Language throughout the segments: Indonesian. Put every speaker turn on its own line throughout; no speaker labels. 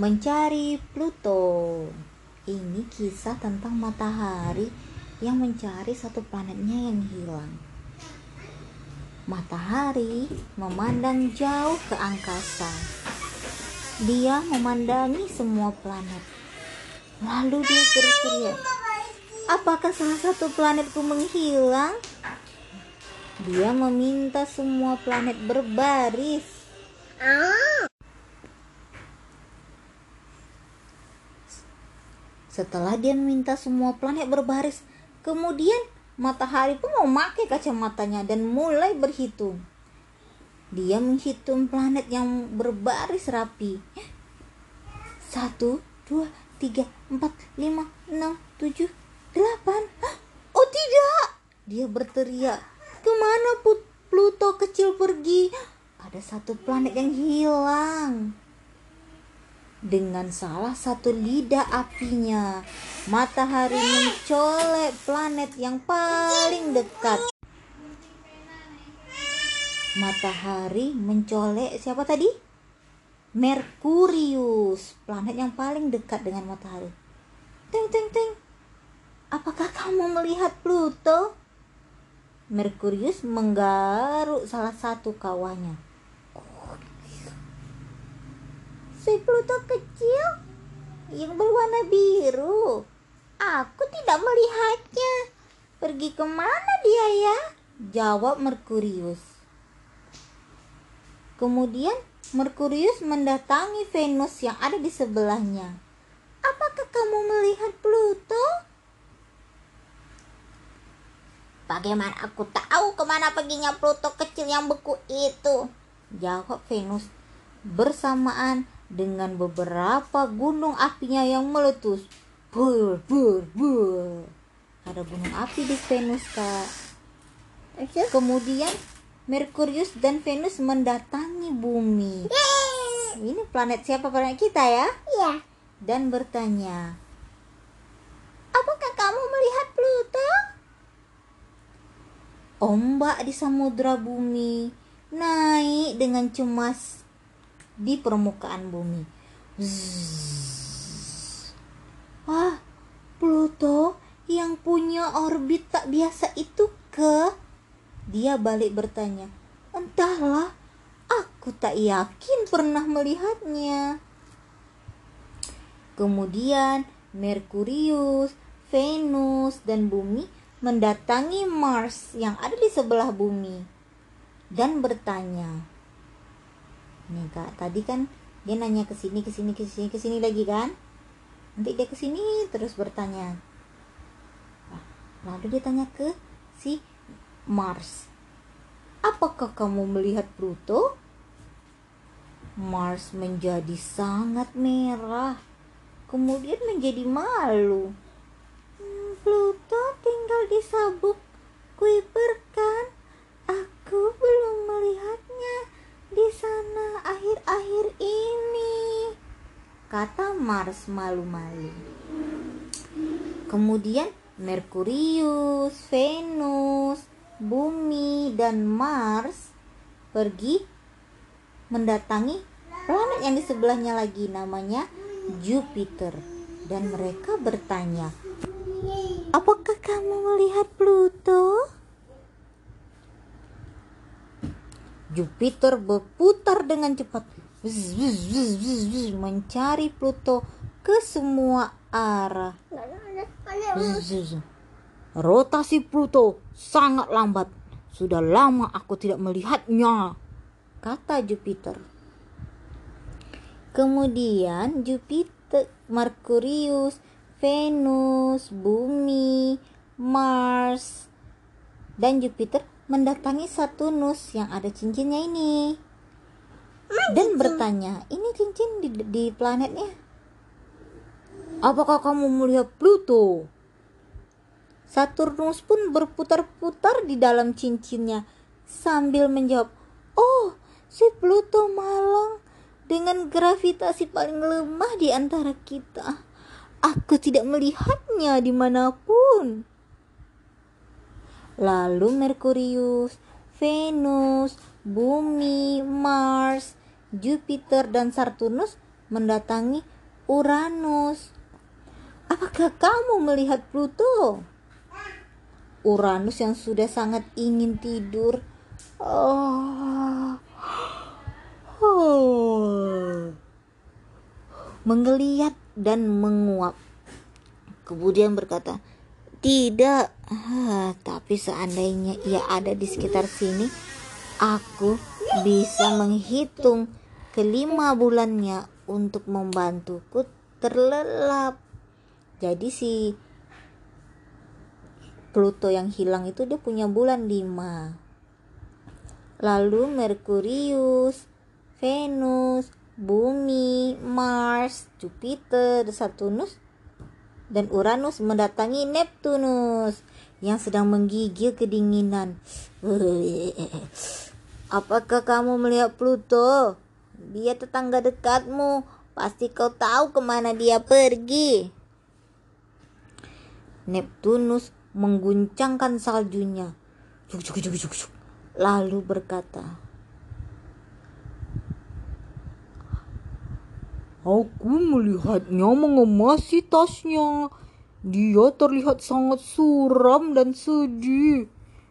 Mencari Pluto. Ini kisah tentang matahari yang mencari satu planetnya yang hilang. Matahari memandang jauh ke angkasa. Dia memandangi semua planet. Lalu dia berteriak, "Apakah salah satu planetku menghilang?" Dia meminta semua planet berbaris. Setelah dia meminta semua planet berbaris, kemudian matahari pun memakai kacamatanya dan mulai berhitung. Dia menghitung planet yang berbaris rapi. Satu, dua, tiga, empat, lima, enam, tujuh, delapan. Oh tidak! Dia berteriak. Ke mana Pluto kecil pergi? Ada satu planet yang hilang dengan salah satu lidah apinya. Matahari mencolek planet yang paling dekat. Matahari mencolek siapa tadi? Merkurius, planet yang paling dekat dengan matahari. Teng teng teng. Apakah kamu melihat Pluto? Merkurius menggaruk salah satu kawannya. Si Pluto kecil yang berwarna biru. Aku tidak melihatnya. Pergi ke mana dia ya? Jawab Merkurius. Kemudian Merkurius mendatangi Venus yang ada di sebelahnya. Apakah kamu melihat Pluto? Bagaimana aku tahu ke mana perginya Pluto kecil yang beku itu? Jawab Venus bersamaan dengan beberapa gunung apinya yang meletus. Bur, bur, bur. Ada gunung api di Venus, Kak. Kemudian Merkurius dan Venus mendatangi bumi. Ini planet siapa planet kita ya?
Iya.
Dan bertanya, Apakah kamu melihat Pluto? Ombak di samudra bumi naik dengan cemas di permukaan bumi. Zzz. Wah, Pluto yang punya orbit tak biasa itu ke? Dia balik bertanya. Entahlah, aku tak yakin pernah melihatnya. Kemudian Merkurius, Venus, dan Bumi mendatangi Mars yang ada di sebelah bumi dan bertanya, nih kak tadi kan dia nanya ke sini ke sini ke sini ke sini lagi kan? Nanti dia ke sini terus bertanya. Lalu dia tanya ke si Mars. Apakah kamu melihat Pluto? Mars menjadi sangat merah kemudian menjadi malu. Hmm, Pluto tinggal di sabuk Kuiper kan aku belum melihatnya di sana akhir-akhir ini kata Mars malu-malu kemudian Merkurius, Venus, Bumi dan Mars pergi mendatangi planet yang di sebelahnya lagi namanya Jupiter dan mereka bertanya apakah kamu melihat Pluto? Jupiter berputar dengan cepat mencari Pluto ke semua arah. Rotasi Pluto sangat lambat. Sudah lama aku tidak melihatnya, kata Jupiter. Kemudian Jupiter, Merkurius, Venus, Bumi, Mars, dan Jupiter mendatangi Saturnus yang ada cincinnya ini dan bertanya, "Ini cincin di, di planetnya? Apakah kamu melihat Pluto?" Saturnus pun berputar-putar di dalam cincinnya sambil menjawab, "Oh, si Pluto malang dengan gravitasi paling lemah di antara kita. Aku tidak melihatnya di mana pun." Lalu Merkurius, Venus, Bumi, Mars, Jupiter, dan Saturnus mendatangi Uranus. Apakah kamu melihat Pluto? Uranus yang sudah sangat ingin tidur. Oh. Oh. Menggeliat dan menguap. Kemudian berkata, "Tidak, ah, tapi seandainya ia ada di sekitar sini, aku bisa menghitung kelima bulannya untuk membantuku terlelap." Jadi si Pluto yang hilang itu dia punya bulan 5. Lalu Merkurius, Venus, Bumi, Mars, Jupiter, Saturnus, dan Uranus mendatangi Neptunus yang sedang menggigil kedinginan. Apakah kamu melihat Pluto? Dia tetangga dekatmu. Pasti kau tahu ke mana dia pergi. Neptunus mengguncangkan saljunya. Lalu berkata,
Aku melihatnya mengemasi tasnya. Dia terlihat sangat suram dan sedih.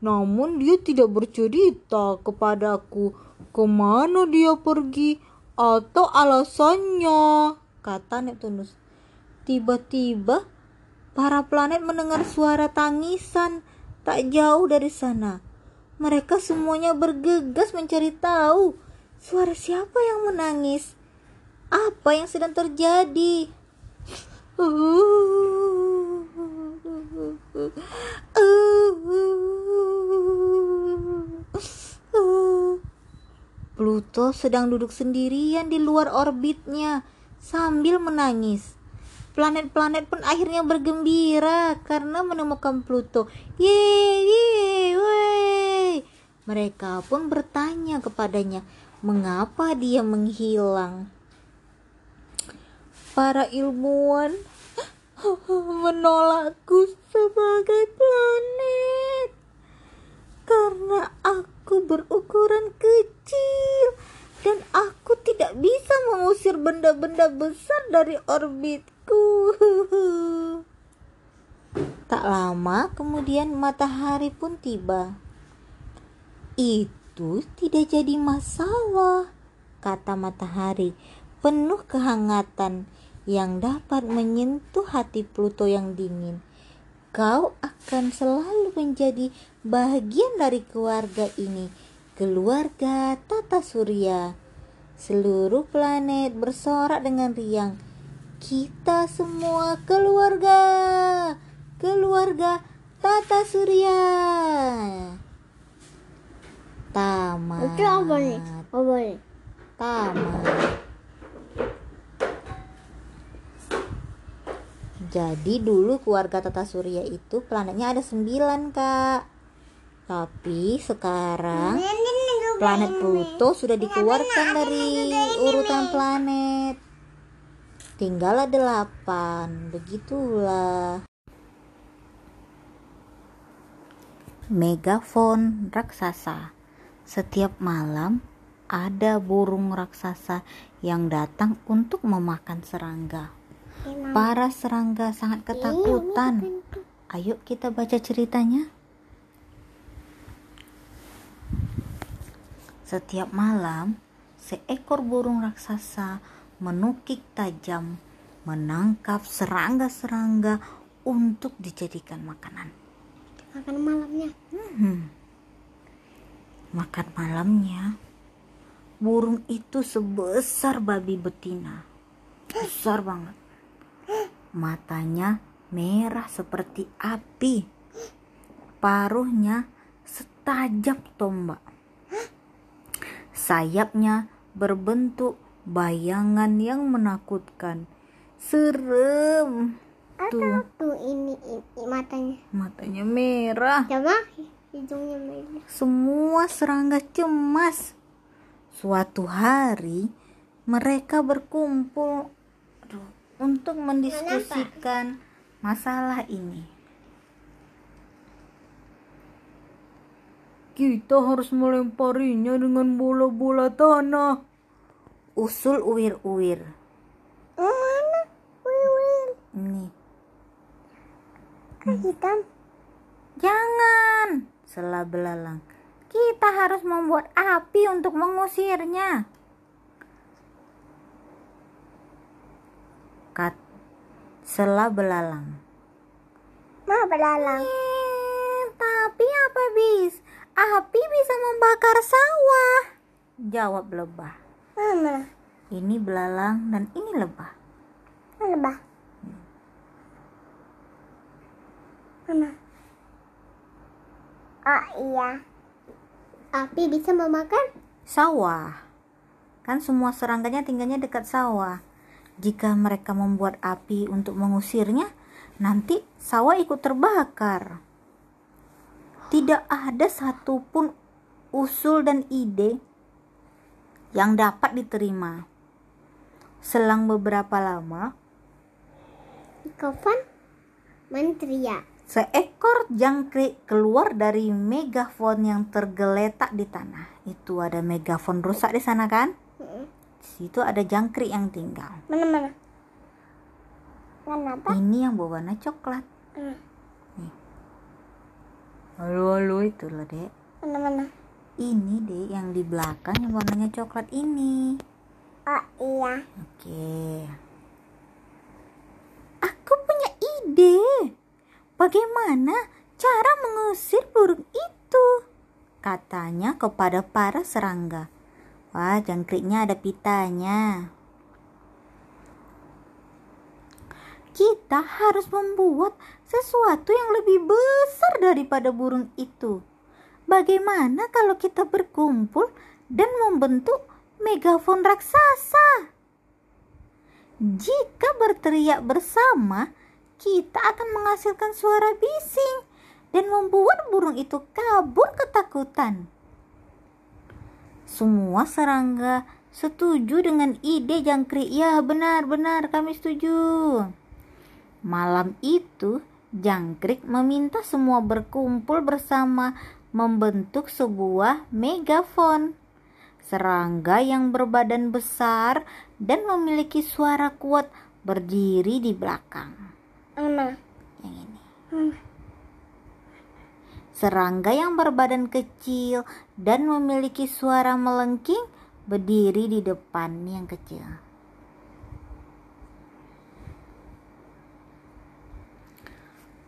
Namun dia tidak bercerita kepadaku ke mana dia pergi atau alasannya,
kata Neptunus. Tiba-tiba Para planet mendengar suara tangisan tak jauh dari sana. Mereka semuanya bergegas mencari tahu suara siapa yang menangis. Apa yang sedang terjadi? Pluto sedang duduk sendirian di luar orbitnya sambil menangis. Planet-planet pun akhirnya bergembira karena menemukan Pluto. Yeay, yeay, Mereka pun bertanya kepadanya, mengapa dia menghilang? Para ilmuwan menolakku sebagai planet. Karena aku berukuran kecil dan aku tidak bisa mengusir benda-benda besar dari orbit Tak lama kemudian matahari pun tiba. Itu tidak jadi masalah, kata matahari, penuh kehangatan yang dapat menyentuh hati Pluto yang dingin. Kau akan selalu menjadi bagian dari keluarga ini, keluarga Tata Surya. Seluruh planet bersorak dengan riang. Kita semua keluarga keluarga Tata Surya. Tamat.
Itu apa nih? Apa nih?
Tamat jadi dulu keluarga Tata Surya itu planetnya ada sembilan kak. Tapi sekarang planet Pluto sudah dikeluarkan dari urutan planet. Tinggal delapan. Begitulah. Megafon raksasa. Setiap malam ada burung raksasa yang datang untuk memakan serangga para serangga sangat ketakutan ayo kita baca ceritanya setiap malam seekor burung raksasa menukik tajam, menangkap serangga-serangga untuk dijadikan makanan.
Makan malamnya.
Hmm. Makan malamnya, burung itu sebesar babi betina. Besar banget. Matanya merah seperti api. Paruhnya setajam tombak. Sayapnya berbentuk bayangan yang menakutkan. Serem.
Tuh. tuh ini, ini matanya.
Matanya merah.
Coba hidungnya merah.
Semua serangga cemas. Suatu hari mereka berkumpul untuk mendiskusikan masalah ini
kita harus melemparinya dengan bola-bola tanah
usul uwir-uwir. Ini.
Kan hitam.
Jangan, sela belalang. Kita harus membuat api untuk mengusirnya. Kat sela belalang.
Mau belalang.
Eh, tapi apa bis? Api bisa membakar sawah. Jawab lebah.
Mana?
Ini belalang dan ini lebah.
Mana bah? Mana? Oh iya. Api bisa memakan?
Sawah. Kan semua serangganya tinggalnya dekat sawah. Jika mereka membuat api untuk mengusirnya, nanti sawah ikut terbakar. Tidak ada satupun usul dan ide yang dapat diterima. Selang beberapa lama,
Kapan? Mentria.
seekor jangkrik keluar dari megafon yang tergeletak di tanah. Itu ada megafon rusak di sana kan? Di situ ada jangkrik yang tinggal.
Mana mana? Kenapa?
Ini yang berwarna coklat.
Hmm.
Halo halo itu loh dek.
Mana mana?
Ini dek yang di belakang yang warnanya coklat ini.
Oh iya.
Oke. Aku punya ide. Bagaimana cara mengusir burung itu? Katanya kepada para serangga. Wah, jangkriknya ada pitanya. Kita harus membuat sesuatu yang lebih besar daripada burung itu. Bagaimana kalau kita berkumpul dan membentuk megafon raksasa? Jika berteriak bersama, kita akan menghasilkan suara bising dan membuat burung itu kabur ketakutan. Semua serangga setuju dengan ide jangkrik. Ya, benar-benar kami setuju. Malam itu, jangkrik meminta semua berkumpul bersama membentuk sebuah megafon. Serangga yang berbadan besar dan memiliki suara kuat berdiri di belakang.
Mana?
Yang ini.
Hmm.
Serangga yang berbadan kecil dan memiliki suara melengking berdiri di depan yang kecil.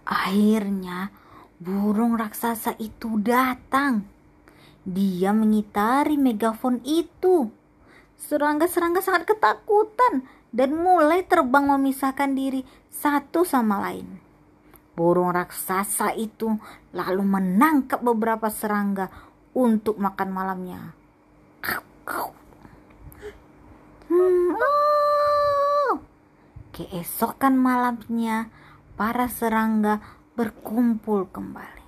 Akhirnya burung raksasa itu datang. Dia mengitari megafon itu. Serangga-serangga sangat ketakutan dan mulai terbang memisahkan diri satu sama lain. Burung raksasa itu lalu menangkap beberapa serangga untuk makan malamnya. Hmm, oh. Keesokan malamnya, para serangga berkumpul kembali.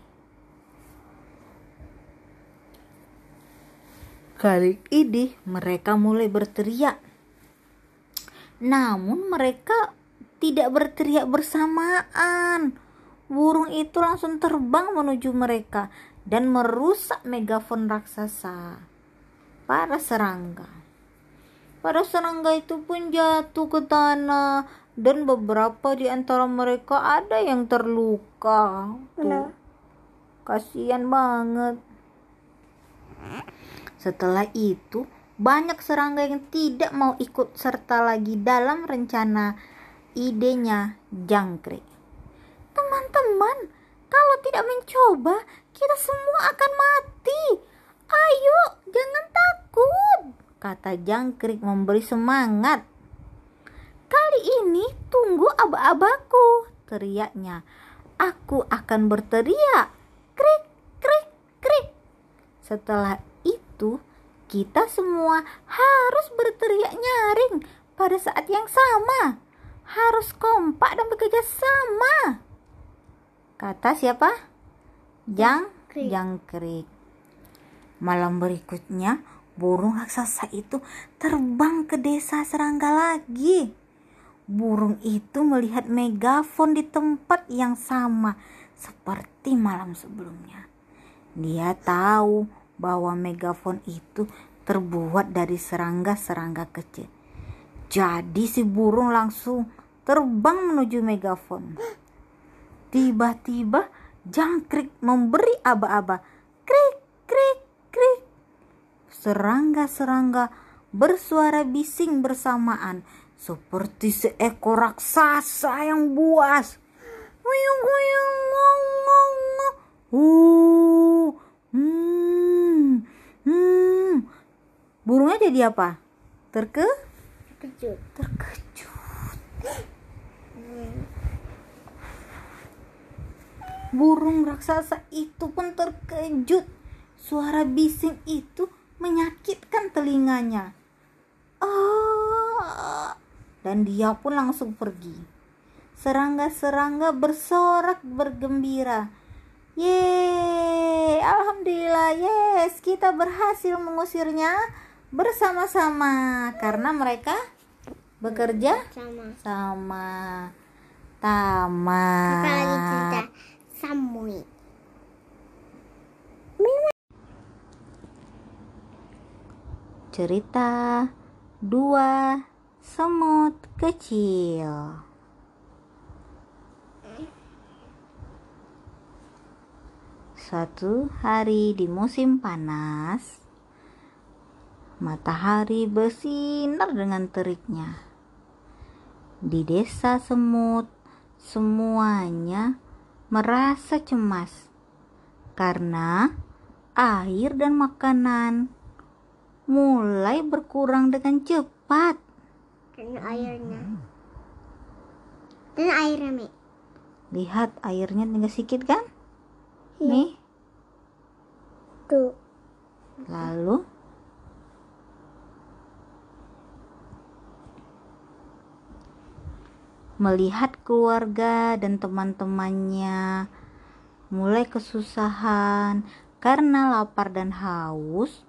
Kali ini mereka mulai berteriak. Namun mereka tidak berteriak bersamaan. Burung itu langsung terbang menuju mereka dan merusak megafon raksasa. Para serangga. Para serangga itu pun jatuh ke tanah dan beberapa di antara mereka ada yang terluka. Tuh. Kasihan banget. Setelah itu, banyak serangga yang tidak mau ikut serta lagi dalam rencana idenya jangkrik. Teman-teman, kalau tidak mencoba, kita semua akan mati. Ayo, jangan takut, kata jangkrik memberi semangat. Kali ini tunggu aba-abaku, teriaknya. Aku akan berteriak. Krik, krik, krik. Setelah itu, kita semua harus berteriak nyaring pada saat yang sama. Harus kompak dan bekerja sama. Kata siapa? Jangkrik. Jangkrik. Malam berikutnya, burung raksasa itu terbang ke desa serangga lagi. Burung itu melihat megafon di tempat yang sama seperti malam sebelumnya. Dia tahu bahwa megafon itu terbuat dari serangga-serangga kecil. Jadi si burung langsung terbang menuju megafon. Tiba-tiba jangkrik memberi aba-aba. Krik, krik, krik. Serangga-serangga bersuara bising bersamaan seperti seekor raksasa yang buas. Huyung, ngong, ngong, ngong. Uh, hmm, hmm. Burungnya jadi apa? Terke?
Kejut.
Terkejut. Burung raksasa itu pun terkejut. Suara bising itu menyakitkan telinganya. Ah, dan dia pun langsung pergi. Serangga-serangga bersorak bergembira. Yeay, alhamdulillah, yes, kita berhasil mengusirnya bersama-sama karena mereka bekerja
Sama.
sama tamat.
Kakak lagi cerita
Cerita dua semut kecil. Suatu hari di musim panas, matahari bersinar dengan teriknya. Di desa semut, semuanya merasa cemas karena air dan makanan mulai berkurang dengan cepat.
Dan airnya. Dan airnya, Mi.
Lihat airnya tinggal sedikit kan?
Iya.
Nih,
Tuh.
lalu melihat keluarga dan teman-temannya mulai kesusahan karena lapar dan haus,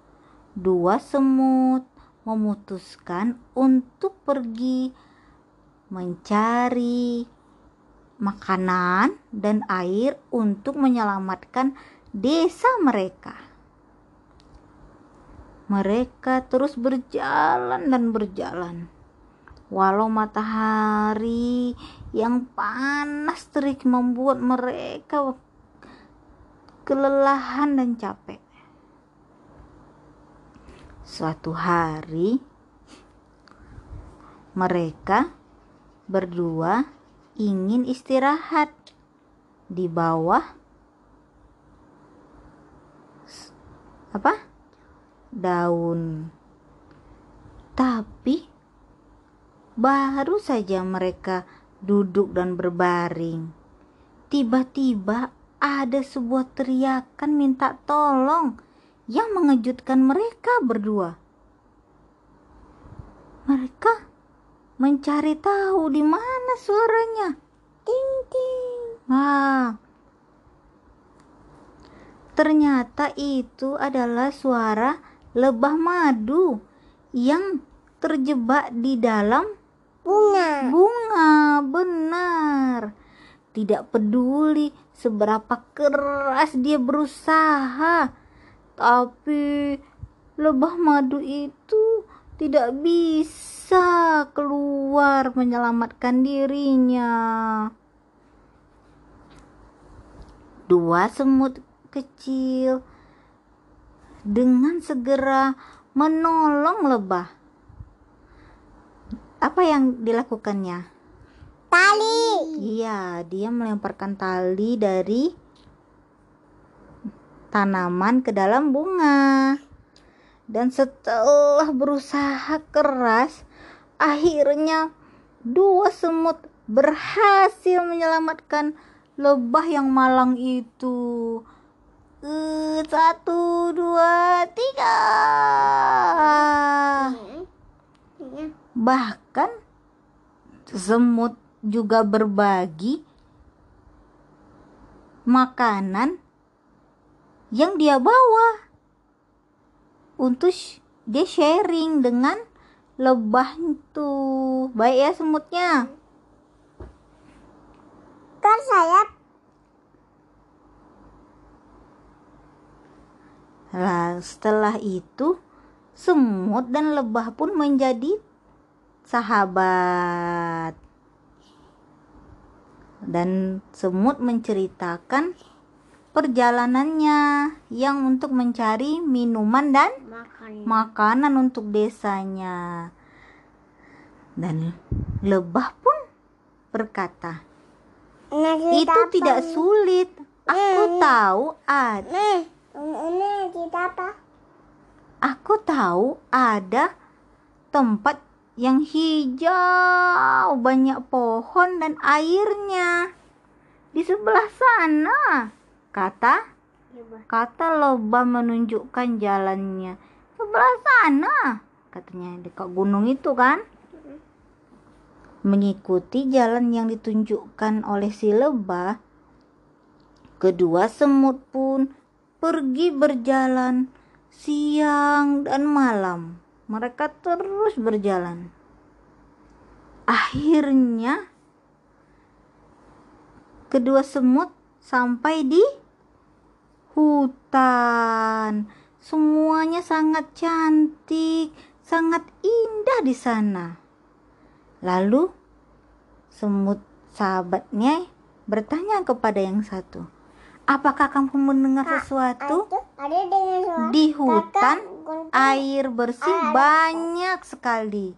dua semut memutuskan untuk pergi mencari makanan dan air untuk menyelamatkan desa mereka. Mereka terus berjalan dan berjalan. Walau matahari yang panas terik membuat mereka kelelahan dan capek. Suatu hari, mereka berdua ingin istirahat di bawah apa? daun. Tapi baru saja mereka duduk dan berbaring. Tiba-tiba ada sebuah teriakan minta tolong yang mengejutkan mereka berdua. Mereka mencari tahu di mana suaranya.
Ting ting.
Wah. Ternyata itu adalah suara lebah madu yang terjebak di dalam
Bunga.
bunga. Benar. Tidak peduli seberapa keras dia berusaha, tapi lebah madu itu tidak bisa keluar menyelamatkan dirinya. Dua semut kecil dengan segera menolong lebah. Apa yang dilakukannya?
Tali.
Iya, dia melemparkan tali dari tanaman ke dalam bunga. Dan setelah berusaha keras, akhirnya dua semut berhasil menyelamatkan lebah yang malang itu. Eh, satu, dua, tiga. Bahkan semut juga berbagi makanan yang dia bawa untuk dia sharing dengan lebah itu. Baik ya semutnya.
Kan saya
Lah, setelah itu semut dan lebah pun menjadi sahabat. Dan semut menceritakan perjalanannya yang untuk mencari minuman dan
Makan.
makanan untuk desanya. Dan lebah pun berkata, "Itu tidak sulit. Aku
Hmm.
tahu ada
apa?
aku tahu ada tempat yang hijau, banyak pohon dan airnya di sebelah sana." Kata. Kata lebah menunjukkan jalannya. Sebelah sana, katanya dekat gunung itu kan. Mengikuti jalan yang ditunjukkan oleh si lebah, kedua semut pun pergi berjalan siang dan malam. Mereka terus berjalan. Akhirnya, kedua semut sampai di hutan. Semuanya sangat cantik, sangat indah di sana. Lalu semut sahabatnya bertanya kepada yang satu, "Apakah kamu mendengar sesuatu?" Di hutan air bersih banyak sekali.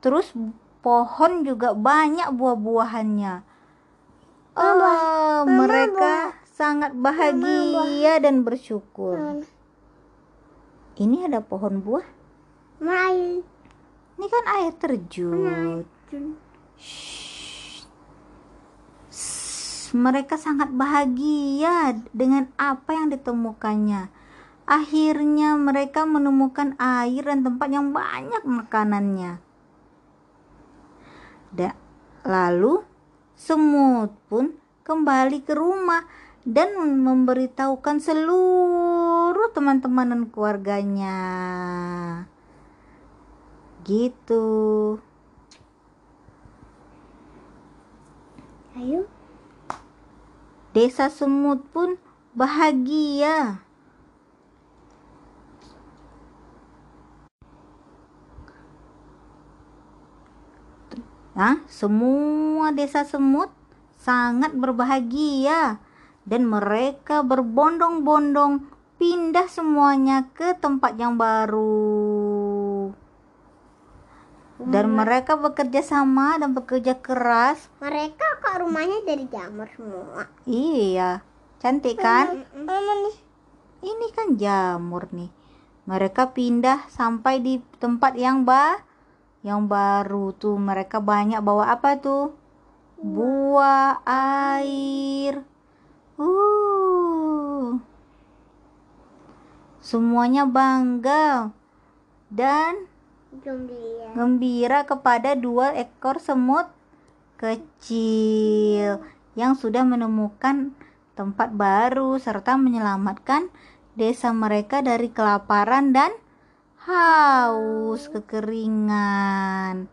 Terus pohon juga banyak buah-buahannya. Oh, mereka sangat bahagia dan bersyukur. Ini ada pohon buah.
Main.
Ini kan air terjun. Shh, Mereka sangat bahagia dengan apa yang ditemukannya. Akhirnya mereka menemukan air dan tempat yang banyak makanannya. Da- lalu semut pun kembali ke rumah dan memberitahukan seluruh teman-teman dan keluarganya. Gitu.
Ayo.
Desa semut pun bahagia. Nah, semua desa semut sangat berbahagia dan mereka berbondong-bondong pindah semuanya ke tempat yang baru. Dan mereka bekerja sama dan bekerja keras
Mereka kok rumahnya dari jamur semua.
Iya, cantik kan?
Mama nih.
Ini kan jamur nih. Mereka pindah sampai di tempat yang ba yang baru tuh. Mereka banyak bawa apa tuh? Buah, air. Uh. Semuanya bangga dan
Gembira.
gembira kepada dua ekor semut kecil yang sudah menemukan tempat baru serta menyelamatkan desa mereka dari kelaparan dan haus kekeringan.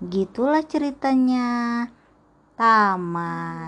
Gitulah ceritanya. Tamat.